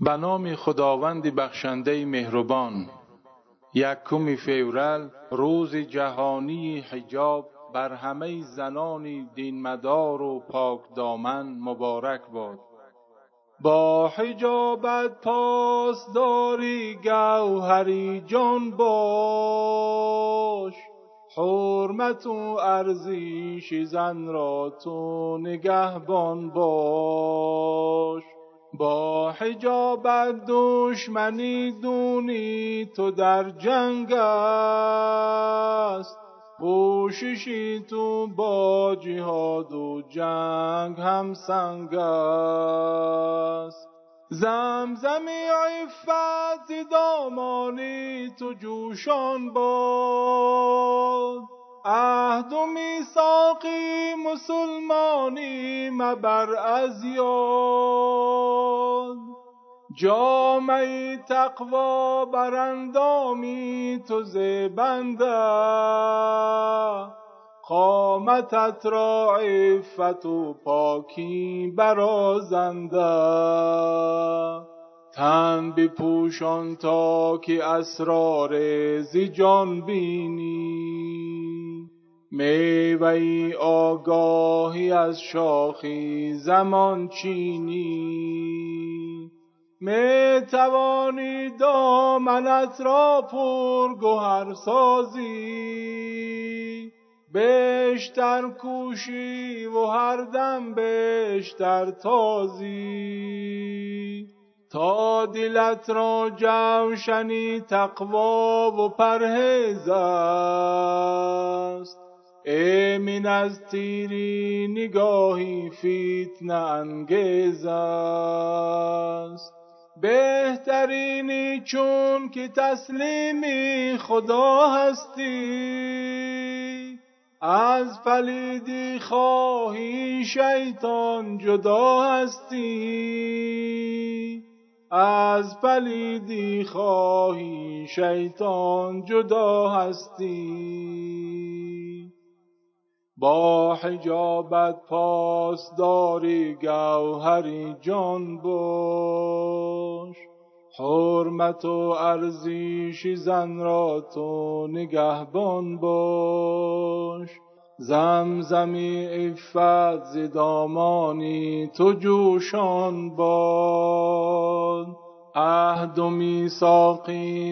به نام خداوند بخشنده مهربان یکم فیورل روز جهانی حجاب بر همه زنان دینمدار و پاک دامن مبارک باد. با حجابت پاسداری گوهری جان باش. حرمت و ارزیش زن را تو نگهبان باش. با حجابت دشمنی دونی تو در جنگ است. کوششی تو با جهاد و جنگ هم سنگ است. زمزمی عفت دامانی تو جوشان باد. عهد و میثاقی مسلمانی مبر از یاد. جامعی تقوا براندامی تو زیبنده. قامتت را عفت و پاکی برازنده تن بپوشان تا که اسرار زیجان بینی. میوه آگاهی از شاخی زمان چینی. می توانی دامنت را پر گهر سازی. بیشتر کوشی و هر دم بیشتر تازی. تا دلت را جوشنی تقوا و پرهیز است. ایمن از تیری نگاهی فتنه انگیز است بهترینی چون که تسلیمی خدا هستی از پلیدی خواهی شیطان جدا هستی از پلیدی خواهی شیطان جدا هستی با حجابت پاسداری گوهری جان باش. حرمت و ارزیش زن را تو نگهبان باش. زمزمی عفت ز دامانی تو جوشان باد. عهد و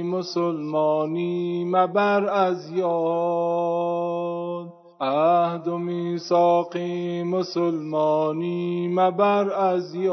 مسلمانی مبر از یاد. عهد و میثاقی مسلمانی مبر از یاد.